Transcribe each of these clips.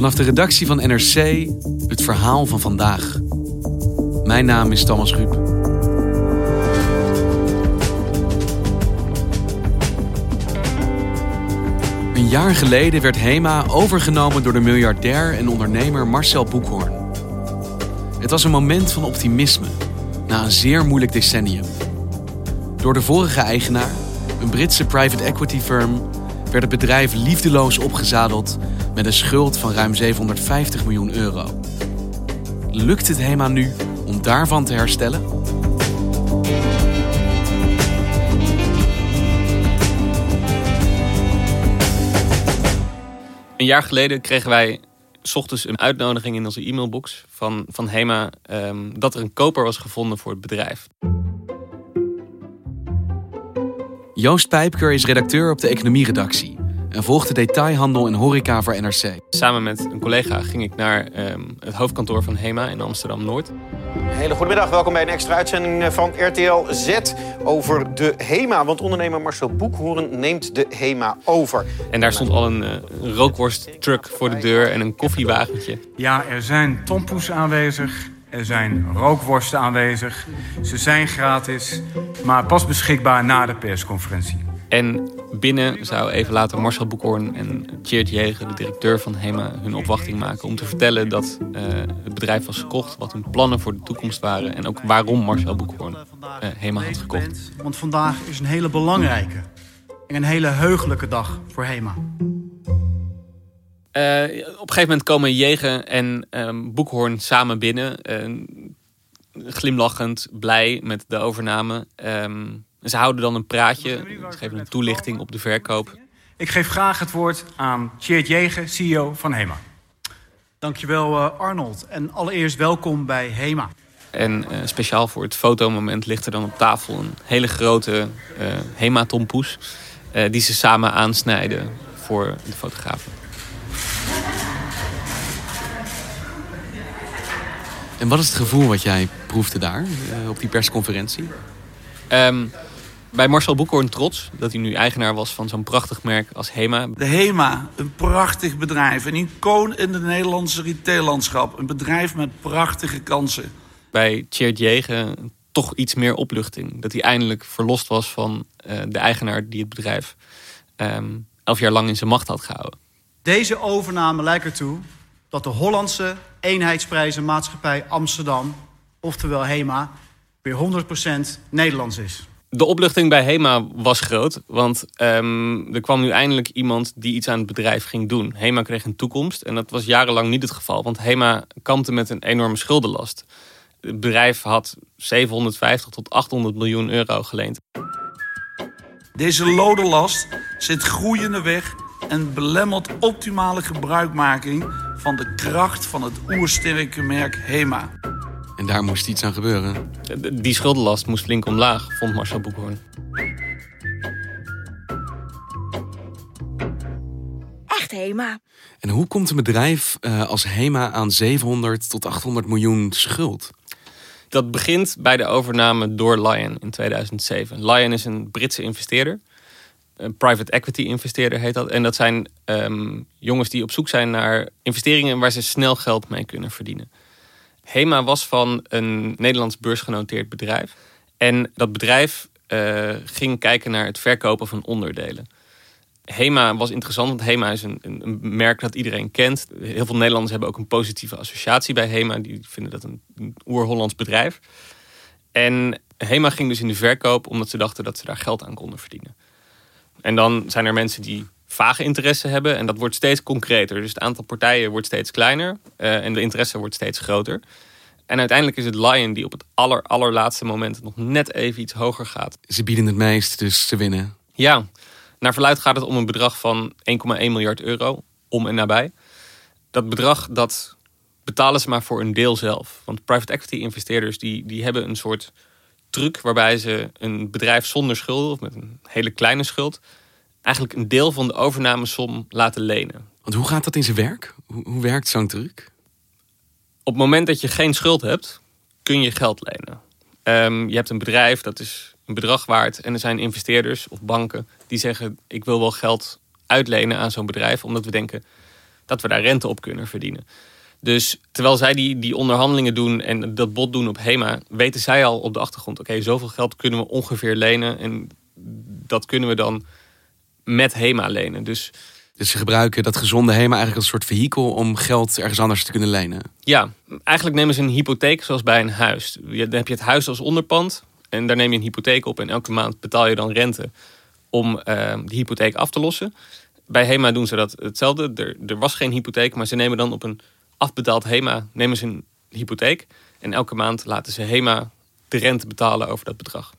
Vanaf de redactie van NRC het verhaal van vandaag. Mijn naam is Thomas Ruip. Een jaar geleden werd HEMA overgenomen door de miljardair en ondernemer Marcel Boekhoorn. Het was een moment van optimisme na een zeer moeilijk decennium. Door de vorige eigenaar, een Britse private equity firm, werd het bedrijf liefdeloos opgezadeld met een schuld van ruim 750 miljoen euro. Lukt het HEMA nu om daarvan te herstellen? Een jaar geleden kregen wij s ochtends een uitnodiging in onze e-mailbox van, van HEMA ehm, dat er een koper was gevonden voor het bedrijf. Joost Pijpker is redacteur op de economieredactie en volgt de detailhandel en horeca voor NRC. Samen met een collega ging ik naar ehm, het hoofdkantoor van HEMA in Amsterdam-Noord. Hele goedemiddag, welkom bij een extra uitzending van RTL Z over de HEMA. Want ondernemer Marcel Boekhoorn neemt de HEMA over. En daar stond al een, uh, een rookworsttruck voor de deur en een koffiewagentje. Ja, er zijn tompoes aanwezig. Er zijn rookworsten aanwezig. Ze zijn gratis, maar pas beschikbaar na de persconferentie. En binnen zou even later Marcel Boekhoorn en Tjeerd Jegen, de directeur van HEMA, hun opwachting maken om te vertellen dat uh, het bedrijf was gekocht, wat hun plannen voor de toekomst waren en ook waarom Marcel Boekhoorn uh, HEMA had gekocht. Want vandaag is een hele belangrijke en een hele heugelijke dag voor HEMA. Uh, op een gegeven moment komen Jegen en um, Boekhoorn samen binnen, glimlachend, blij met de overname. Um, ze houden dan een praatje, ze geven een toelichting op de verkoop. Ik geef graag het woord aan Tjeerd Jegen, CEO van HEMA. Dankjewel uh, Arnold en allereerst welkom bij HEMA. En uh, speciaal voor het fotomoment ligt er dan op tafel een hele grote uh, HEMA-tompoes... die ze samen aansnijden voor de fotografen. En wat is het gevoel wat jij proefde daar op die persconferentie? Um, bij Marcel Boekhoorn trots dat hij nu eigenaar was van zo'n prachtig merk als HEMA. De HEMA, een prachtig bedrijf. Een icoon in het Nederlandse retaillandschap. Een bedrijf met prachtige kansen. Bij Tjeerd Jegen toch iets meer opluchting. Dat hij eindelijk verlost was van uh, de eigenaar die het bedrijf um, elf jaar lang in zijn macht had gehouden. Deze overname lijkt ertoe dat de Hollandse eenheidsprijzenmaatschappij Amsterdam, oftewel HEMA, weer 100% Nederlands is. De opluchting bij HEMA was groot, want um, er kwam nu eindelijk iemand die iets aan het bedrijf ging doen. HEMA kreeg een toekomst en dat was jarenlang niet het geval, want HEMA kampte met een enorme schuldenlast. Het bedrijf had 750 tot 800 miljoen euro geleend. Deze lodenlast zit groeiende weg en belemmert optimale gebruikmaking van de kracht van het oersterke merk HEMA. En daar moest iets aan gebeuren. Die schuldenlast moest flink omlaag, vond Marcel Boekhoorn. Echt HEMA. En hoe komt een bedrijf uh, als HEMA aan 700 tot 800 miljoen schuld? Dat begint bij de overname door Lion in 2007. Lion is een Britse investeerder. Een private equity investeerder heet dat. En dat zijn um, jongens die op zoek zijn naar investeringen waar ze snel geld mee kunnen verdienen. HEMA was van een Nederlands beursgenoteerd bedrijf. En dat bedrijf uh, ging kijken naar het verkopen van onderdelen. HEMA was interessant, want HEMA is een, een, een, merk dat iedereen kent. Heel veel Nederlanders hebben ook een positieve associatie bij HEMA. Die vinden dat een, een oer-Hollands bedrijf. En HEMA ging dus in de verkoop omdat ze dachten dat ze daar geld aan konden verdienen. En dan zijn er mensen die vage interesse hebben. En dat wordt steeds concreter. Dus het aantal partijen wordt steeds kleiner. Uh, en de interesse wordt steeds groter. En uiteindelijk is het Lion die op het aller, allerlaatste moment nog net even iets hoger gaat. Ze bieden het meest, dus ze winnen. Ja, naar verluid gaat het om een bedrag van 1,1 miljard euro. Om en nabij. dat bedrag dat betalen ze maar voor een deel zelf. Want private equity investeerders die, die hebben een soort truc waarbij ze een bedrijf zonder schulden of met een hele kleine schuld eigenlijk een deel van de overnamesom laten lenen. Want hoe gaat dat in zijn werk? Hoe, hoe werkt zo'n truc? Op het moment dat je geen schuld hebt, kun je geld lenen. Ehm, je hebt een bedrijf, dat is een bedrag waard. En er zijn investeerders of banken die zeggen: Ik wil wel geld uitlenen aan zo'n bedrijf, omdat we denken dat we daar rente op kunnen verdienen. Dus terwijl zij die, die onderhandelingen doen en dat bod doen op HEMA, weten zij al op de achtergrond: oké, zoveel geld kunnen we ongeveer lenen. En dat kunnen we dan met HEMA lenen. Dus Dus ze gebruiken dat gezonde HEMA eigenlijk als een soort vehikel om geld ergens anders te kunnen lenen. ja, eigenlijk nemen ze een hypotheek zoals bij een huis. Dan heb je het huis als onderpand en daar neem je een hypotheek op. En elke maand betaal je dan rente om eh, die hypotheek af te lossen. Bij HEMA doen ze dat hetzelfde. Er, er was geen hypotheek, maar ze nemen dan op een afbetaald HEMA nemen ze een hypotheek. En elke maand laten ze HEMA de rente betalen over dat bedrag.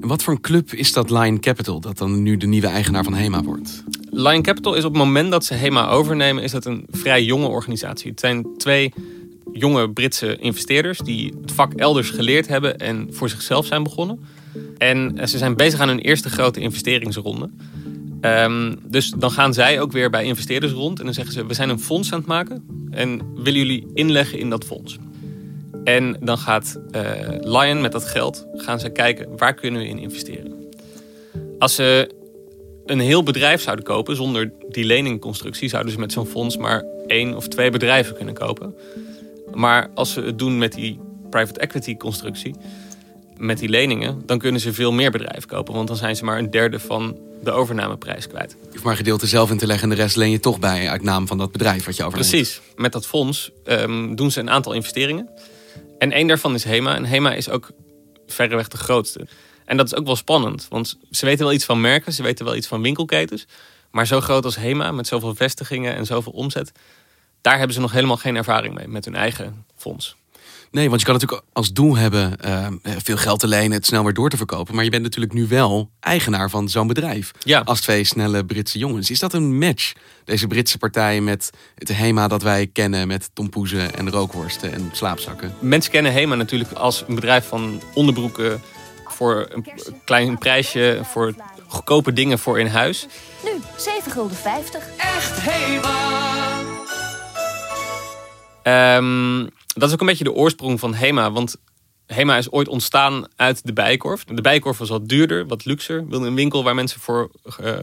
Wat voor een club is dat Lion Capital, dat dan nu de nieuwe eigenaar van HEMA wordt? Lion Capital is op het moment dat ze HEMA overnemen, is dat een vrij jonge organisatie. Het zijn twee jonge Britse investeerders die het vak elders geleerd hebben en voor zichzelf zijn begonnen. En eh, ze zijn bezig aan hun eerste grote investeringsronde. Ehm, dus dan gaan zij ook weer bij investeerders rond en dan zeggen ze: We zijn een fonds aan het maken en willen jullie inleggen in dat fonds? En dan gaat eh, Lion met dat geld gaan ze kijken waar kunnen we in investeren. Als ze een heel bedrijf zouden kopen zonder die leningconstructie, zouden ze met zo'n fonds maar één of twee bedrijven kunnen kopen. Maar als ze het doen met die private equity constructie, met die leningen, dan kunnen ze veel meer bedrijven kopen. Want dan zijn ze maar een derde van de overnameprijs kwijt. Je hoeft maar een gedeelte zelf in te leggen en de rest leen je toch bij uit naam van dat bedrijf wat je overneemt. Precies. Met dat fonds ehm, doen ze een aantal investeringen. En één daarvan is HEMA. En HEMA is ook verreweg de grootste. En dat is ook wel spannend. Want ze weten wel iets van merken. Ze weten wel iets van winkelketens. Maar zo groot als HEMA, met zoveel vestigingen en zoveel omzet... daar hebben ze nog helemaal geen ervaring mee met hun eigen fonds. Nee, want je kan natuurlijk als doel hebben eh, veel geld te lenen, het snel weer door te verkopen. Maar je bent natuurlijk nu wel eigenaar van zo'n bedrijf. Ja. Als twee snelle Britse jongens. Is dat een match? Deze Britse partij met het HEMA dat wij kennen met tompoezen en rookworsten en slaapzakken. Mensen kennen HEMA natuurlijk als een bedrijf van onderbroeken... voor een klein prijsje, voor goedkope dingen voor in huis. Nu 7 gulden 50. Ehm, dat is ook een beetje de oorsprong van HEMA. Want HEMA is ooit ontstaan uit de Bijenkorf. De Bijenkorf was wat duurder, wat luxer. Wilde een winkel waar mensen voor eh,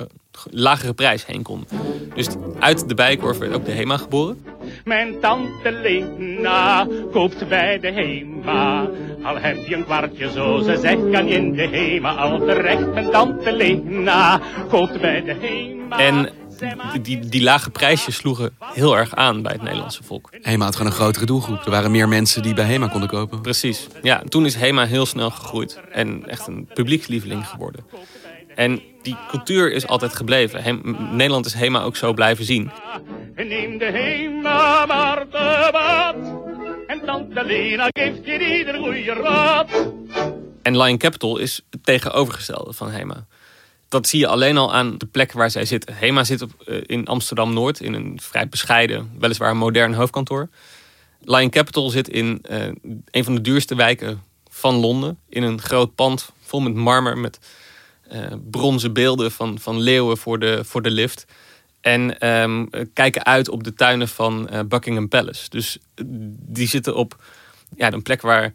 lagere prijs heen konden. Dus uit de Bijenkorf werd ook de HEMA geboren. Mijn tante Lena koopt bij de HEMA. Al heb je een kwartje zo, ze zegt kan je in de HEMA al terecht. Mijn tante Lena koopt bij de HEMA. En die, die, die lage prijsjes sloegen heel erg aan bij het Nederlandse volk. HEMA had gewoon een grotere doelgroep. Er waren meer mensen die bij HEMA konden kopen. Precies. Ja, toen is HEMA heel snel gegroeid en echt een publiekslieveling geworden. En die cultuur is altijd gebleven. Hem- Nederland is HEMA ook zo blijven zien. Neem de HEMA maar te bad. En tante Lena geeft je ieder goede raad. En Lion Capital is het tegenovergestelde van HEMA. Dat zie je alleen al aan de plek waar zij zitten. HEMA zit op, eh, in Amsterdam-Noord in een vrij bescheiden, weliswaar modern hoofdkantoor. Lion Capital zit in eh, een van de duurste wijken van Londen. In een groot pand vol met marmer, met eh, bronzen beelden van, van leeuwen voor de, voor de lift. En ehm, kijken uit op de tuinen van Buckingham Palace. Dus die zitten op ja, een plek waar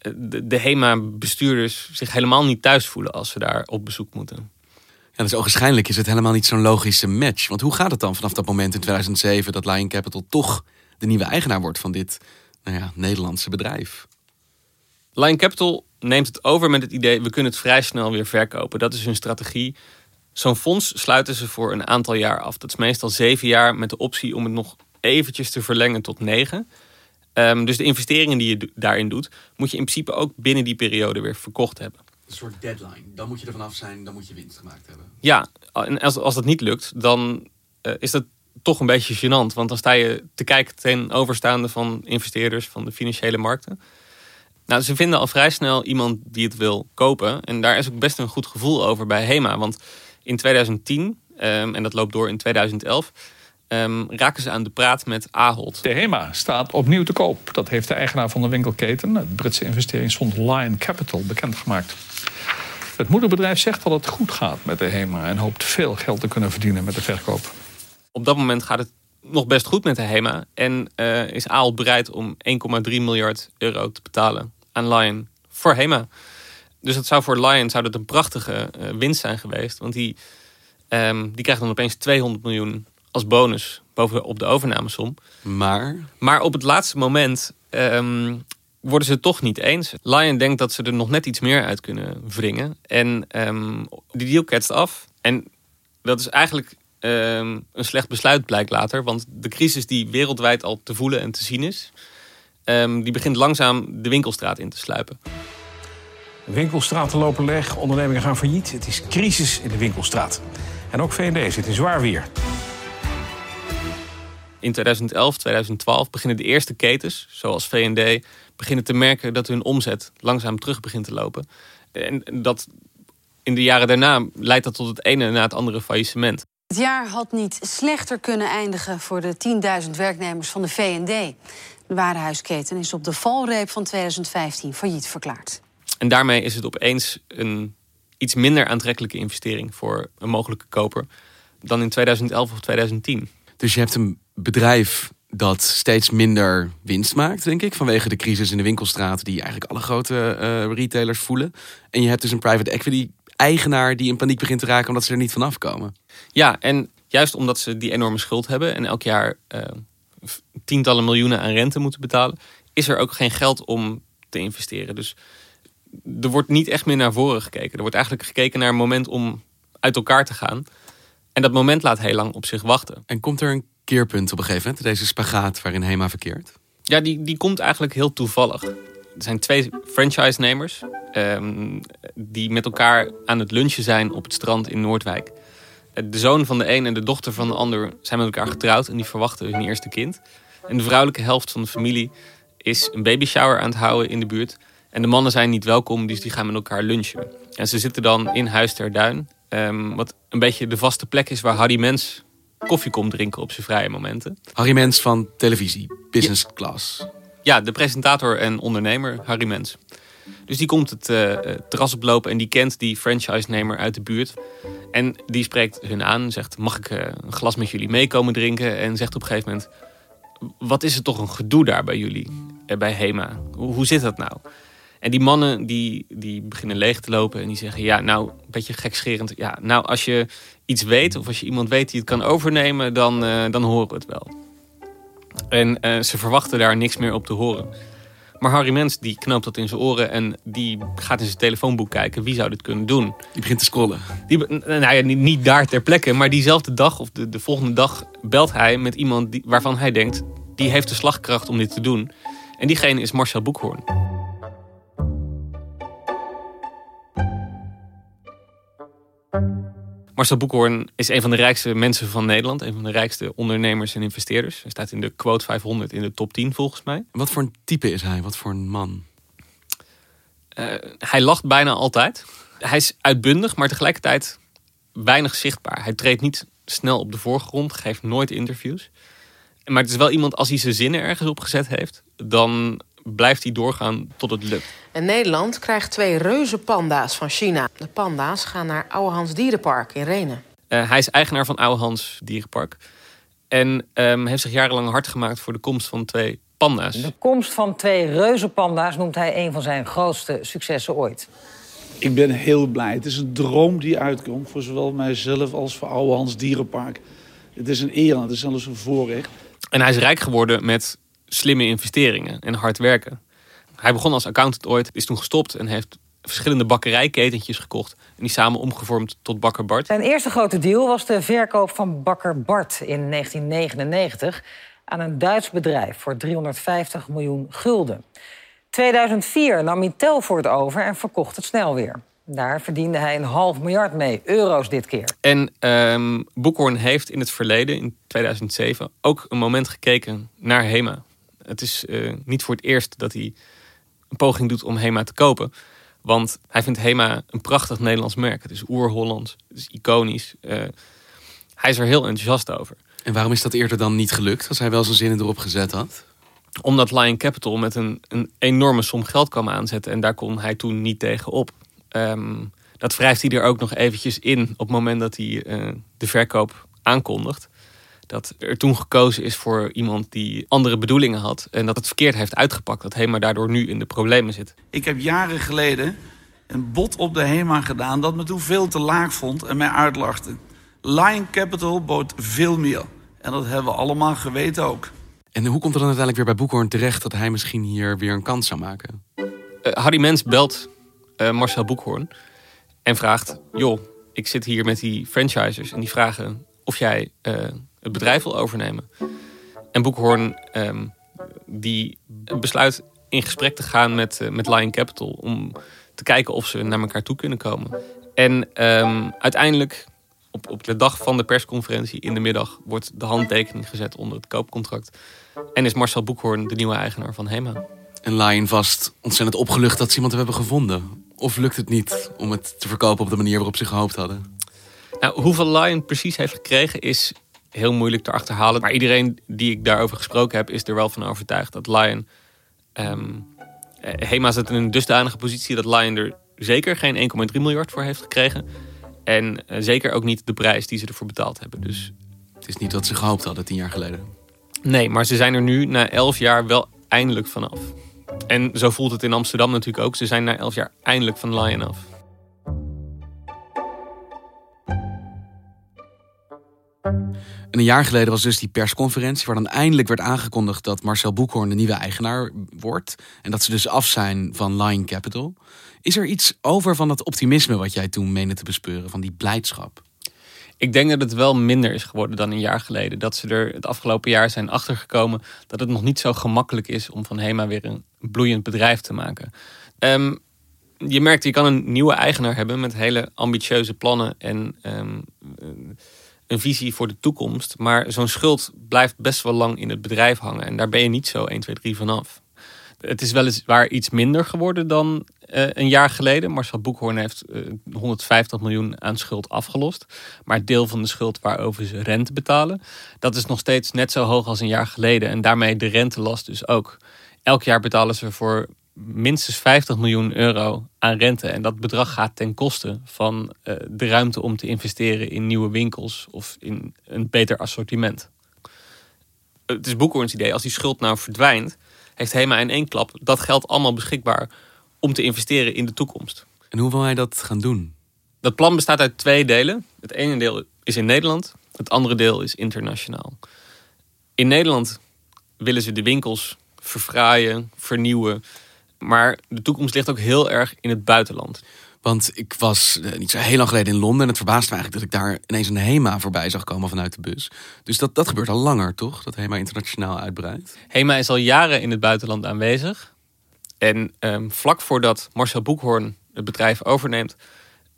de, de HEMA-bestuurders zich helemaal niet thuis voelen als ze daar op bezoek moeten. Ja, dus ogenschijnlijk is het helemaal niet zo'n logische match. Want hoe gaat het dan vanaf dat moment in 2007 dat Lion Capital toch de nieuwe eigenaar wordt van dit nou ja, Nederlandse bedrijf? Lion Capital neemt het over met het idee, we kunnen het vrij snel weer verkopen. Dat is hun strategie. Zo'n fonds sluiten ze voor een aantal jaar af. Dat is meestal zeven jaar met de optie om het nog eventjes te verlengen tot negen. Ehm, dus de investeringen die je daarin doet, moet je in principe ook binnen die periode weer verkocht hebben. Een soort deadline. Dan moet je er vanaf zijn, dan moet je winst gemaakt hebben. Ja, en als, als dat niet lukt, dan eh, is dat toch een beetje gênant. Want dan sta je te kijken ten overstaande van investeerders van de financiële markten. Nou, ze vinden al vrij snel iemand die het wil kopen. En daar is ook best een goed gevoel over bij HEMA. Want in 2010, ehm, en dat loopt door in 2011, ehm, raken ze aan de praat met Ahold. De HEMA staat opnieuw te koop. Dat heeft de eigenaar van de winkelketen, het Britse investeringsfonds Lion Capital, bekendgemaakt. Het moederbedrijf zegt dat het goed gaat met de HEMA en hoopt veel geld te kunnen verdienen met de verkoop. Op dat moment gaat het nog best goed met de HEMA. En eh, is Ahold bereid om 1,3 miljard euro te betalen aan Lion voor HEMA. Dus dat zou voor Lion zou dat een prachtige eh, winst zijn geweest. Want die, ehm, die krijgt dan opeens 200 miljoen als bonus bovenop de overnamesom. Maar? Maar op het laatste moment ehm, worden ze het toch niet eens. Lion denkt dat ze er nog net iets meer uit kunnen wringen. En um, die deal ketst af. En dat is eigenlijk een slecht besluit blijkt later. Want de crisis die wereldwijd al te voelen en te zien is... die begint langzaam de winkelstraat in te sluipen. Winkelstraten lopen leeg, ondernemingen gaan failliet. Het is crisis in de winkelstraat. En ook V&D zit in zwaar weer. In 2011, 2012 beginnen de eerste ketens, zoals V&D, beginnen te merken dat hun omzet langzaam terug begint te lopen. En dat in de jaren daarna leidt dat tot het ene na het andere faillissement. Het jaar had niet slechter kunnen eindigen voor de 10.000 werknemers van de V&D. De warenhuisketen is op de valreep van 2015 failliet verklaard. En daarmee is het opeens een iets minder aantrekkelijke investering voor een mogelijke koper dan in 2011 of 2010. Dus je hebt een bedrijf dat steeds minder winst maakt, denk ik, vanwege de crisis in de winkelstraat die eigenlijk alle grote uh, retailers voelen. En je hebt dus een private equity eigenaar die in paniek begint te raken omdat ze er niet vanaf komen. Ja, en juist omdat ze die enorme schuld hebben en elk jaar uh, tientallen miljoenen aan rente moeten betalen, is er ook geen geld om te investeren. Dus er wordt niet echt meer naar voren gekeken. Er wordt eigenlijk gekeken naar een moment om uit elkaar te gaan. En dat moment laat heel lang op zich wachten. En komt er een keerpunt op een gegeven moment, deze spagaat waarin Hema verkeert? Ja, die, die komt eigenlijk heel toevallig. Er zijn twee franchise-nemers um, die met elkaar aan het lunchen zijn op het strand in Noordwijk. De zoon van de een en de dochter van de ander zijn met elkaar getrouwd en die verwachten hun eerste kind. En de vrouwelijke helft van de familie is een babyshower aan het houden in de buurt. En de mannen zijn niet welkom, dus die gaan met elkaar lunchen. En ze zitten dan in Huis ter Duin. Um, wat een beetje de vaste plek is waar Harry Mens koffie komt drinken op zijn vrije momenten. Harry Mens van televisie, business class. Ja, de presentator en ondernemer Harry Mens. Dus die komt het uh, terras oplopen en die kent die franchise-nemer uit de buurt. En die spreekt hun aan, zegt: Mag ik uh, een glas met jullie meekomen drinken? En zegt op een gegeven moment: Wat is het toch een gedoe daar bij jullie, bij Hema? Hoe, hoe zit dat nou? En die mannen die, die beginnen leeg te lopen en die zeggen: Ja, nou, een beetje gekscherend. Ja, nou, als je iets weet of als je iemand weet die het kan overnemen, dan, uh, dan horen we het wel. En uh, ze verwachten daar niks meer op te horen. Maar Harry Mens die knoopt dat in zijn oren en die gaat in zijn telefoonboek kijken wie zou dit kunnen doen. Die begint te scrollen. Die, nou ja, niet, niet daar ter plekke, maar diezelfde dag of de, de volgende dag belt hij met iemand die, waarvan hij denkt die heeft de slagkracht om dit te doen. En diegene is Marcel Boekhoorn. Marcel Boekhoorn is een van de rijkste mensen van Nederland. Een van de rijkste ondernemers en investeerders. Hij staat in de quote 500 in de top 10 volgens mij. Wat voor een type is hij? Wat voor een man? Uh, hij lacht bijna altijd. Hij is uitbundig, maar tegelijkertijd weinig zichtbaar. Hij treedt niet snel op de voorgrond, geeft nooit interviews. Maar het is wel iemand, als hij zijn zinnen ergens opgezet heeft... dan blijft hij doorgaan tot het lukt. En Nederland krijgt twee reuze panda's van China. De panda's gaan naar Ouwehans Dierenpark in Renen. Uh, hij is eigenaar van Ouwehans Dierenpark. En um, heeft zich jarenlang hard gemaakt voor de komst van twee panda's. De komst van twee reuze panda's noemt hij een van zijn grootste successen ooit. Ik ben heel blij. Het is een droom die uitkomt voor zowel mijzelf als voor Ouwehans Dierenpark. Het is een eer en het is zelfs een voorrecht. En hij is rijk geworden met slimme investeringen en hard werken. Hij begon als accountant ooit, is toen gestopt en heeft verschillende bakkerijketentjes gekocht. En die samen omgevormd tot Bakker Bart. Zijn eerste grote deal was de verkoop van Bakker Bart in 1999 aan een Duits bedrijf voor 350 miljoen gulden. 2004 nam hij Telfort over en verkocht het snel weer. Daar verdiende hij een half miljard mee, euro's dit keer. En um, Boekhoorn heeft in het verleden, in 2007, ook een moment gekeken naar HEMA. Het is uh, niet voor het eerst dat hij een poging doet om HEMA te kopen. Want hij vindt HEMA een prachtig Nederlands merk. Het is oer-Hollands, het is iconisch. Uh, hij is er heel enthousiast over. En waarom is dat eerder dan niet gelukt, als hij wel zijn zinnen erop gezet had? Omdat Lion Capital met een, een enorme som geld kwam aanzetten. En daar kon hij toen niet tegen op. Um, dat wrijft hij er ook nog eventjes in op het moment dat hij uh, de verkoop aankondigt. Dat er toen gekozen is voor iemand die andere bedoelingen had. En dat het verkeerd heeft uitgepakt. Dat HEMA daardoor nu in de problemen zit. Ik heb jaren geleden een bod op de HEMA gedaan dat me toen veel te laag vond en mij uitlachte. Lion Capital bood veel meer. En dat hebben we allemaal geweten ook. En hoe komt het dan uiteindelijk weer bij Boekhoorn terecht dat hij misschien hier weer een kans zou maken? Uh, Harry Mens belt uh, Marcel Boekhoorn en vraagt: Joh, ik zit hier met die franchisers en die vragen of jij uh, het bedrijf wil overnemen. En Boekhoorn um, die besluit in gesprek te gaan met, met Lion Capital om te kijken of ze naar elkaar toe kunnen komen. En um, uiteindelijk op, op de dag van de persconferentie in de middag wordt de handtekening gezet onder het koopcontract. En is Marcel Boekhoorn de nieuwe eigenaar van HEMA. En Lion vast ontzettend opgelucht dat ze iemand hebben gevonden. Of lukt het niet om het te verkopen op de manier waarop ze gehoopt hadden? Nou, hoeveel Lion precies heeft gekregen is heel moeilijk te achterhalen. Maar iedereen die ik daarover gesproken heb, is er wel van overtuigd dat Lion. Um, HEMA zit in een dusdanige positie dat Lion er zeker geen 1,3 miljard voor heeft gekregen. En uh, zeker ook niet de prijs die ze ervoor betaald hebben. Dus... Het is niet wat ze gehoopt hadden tien jaar geleden. Nee, maar ze zijn er nu na elf jaar wel eindelijk vanaf. En zo voelt het in Amsterdam natuurlijk ook. Ze zijn na elf jaar eindelijk van Lion af. En een jaar geleden was dus die persconferentie waar dan eindelijk werd aangekondigd dat Marcel Boekhoorn de nieuwe eigenaar wordt. En dat ze dus af zijn van Lion Capital. Is er iets over van dat optimisme wat jij toen meende te bespeuren, van die blijdschap? Ik denk dat het wel minder is geworden dan een jaar geleden. Dat ze er het afgelopen jaar zijn achtergekomen dat het nog niet zo gemakkelijk is om van HEMA weer een bloeiend bedrijf te maken. Um, je merkt, je kan een nieuwe eigenaar hebben met hele ambitieuze plannen en um, een visie voor de toekomst. Maar zo'n schuld blijft best wel lang in het bedrijf hangen. En daar ben je niet zo 1, 2, 3 vanaf. Het is weliswaar iets minder geworden dan uh, een jaar geleden. Marcel Boekhoorn heeft uh, 150 miljoen aan schuld afgelost. Maar deel van de schuld waarover ze rente betalen, dat is nog steeds net zo hoog als een jaar geleden. En daarmee de rentelast dus ook. Elk jaar betalen ze voor minstens 50 miljoen euro aan rente. En dat bedrag gaat ten koste van uh, de ruimte om te investeren in nieuwe winkels of in een beter assortiment. Het is Boekhoorns idee, als die schuld nou verdwijnt, heeft HEMA in één klap dat geld allemaal beschikbaar om te investeren in de toekomst. En hoe wil hij dat gaan doen? Dat plan bestaat uit twee delen. Het ene deel is in Nederland, het andere deel is internationaal. In Nederland willen ze de winkels verfraaien, vernieuwen. Maar de toekomst ligt ook heel erg in het buitenland. Want ik was uh, niet zo heel lang geleden in Londen en het verbaasde me eigenlijk dat ik daar ineens een HEMA voorbij zag komen vanuit de bus. Dus dat, dat gebeurt al langer, toch? Dat HEMA internationaal uitbreidt. HEMA is al jaren in het buitenland aanwezig. En um, vlak voordat Marcel Boekhoorn het bedrijf overneemt,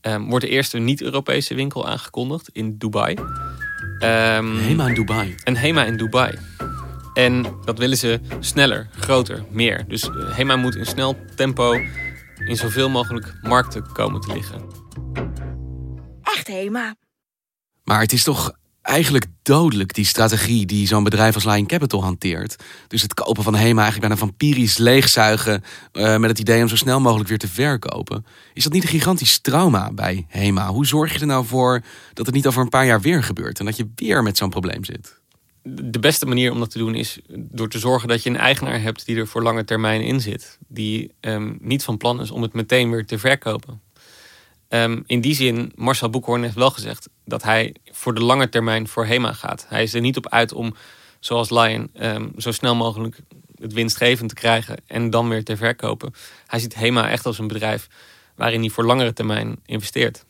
um, wordt de eerste niet-Europese winkel aangekondigd in Dubai. Um, HEMA in Dubai. Een HEMA in Dubai. En dat willen ze sneller, groter, meer. Dus HEMA moet in snel tempo in zoveel mogelijk markten komen te liggen. Echt HEMA. Maar het is toch eigenlijk dodelijk, die strategie die zo'n bedrijf als Lion Capital hanteert. Dus het kopen van HEMA eigenlijk bijna vampirisch leegzuigen... Uh, met het idee om zo snel mogelijk weer te verkopen. Is dat niet een gigantisch trauma bij HEMA? Hoe zorg je er nou voor dat het niet over een paar jaar weer gebeurt... en dat je weer met zo'n probleem zit? De beste manier om dat te doen is door te zorgen dat je een eigenaar hebt... die er voor lange termijn in zit. Die um, niet van plan is om het meteen weer te verkopen. Um, in die zin, Marcel Boekhoorn heeft wel gezegd dat hij voor de lange termijn voor HEMA gaat. Hij is er niet op uit om, zoals Lion, um, zo snel mogelijk het winstgevend te krijgen en dan weer te verkopen. Hij ziet HEMA echt als een bedrijf waarin hij voor langere termijn investeert.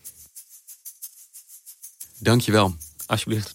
Dankjewel. Alsjeblieft.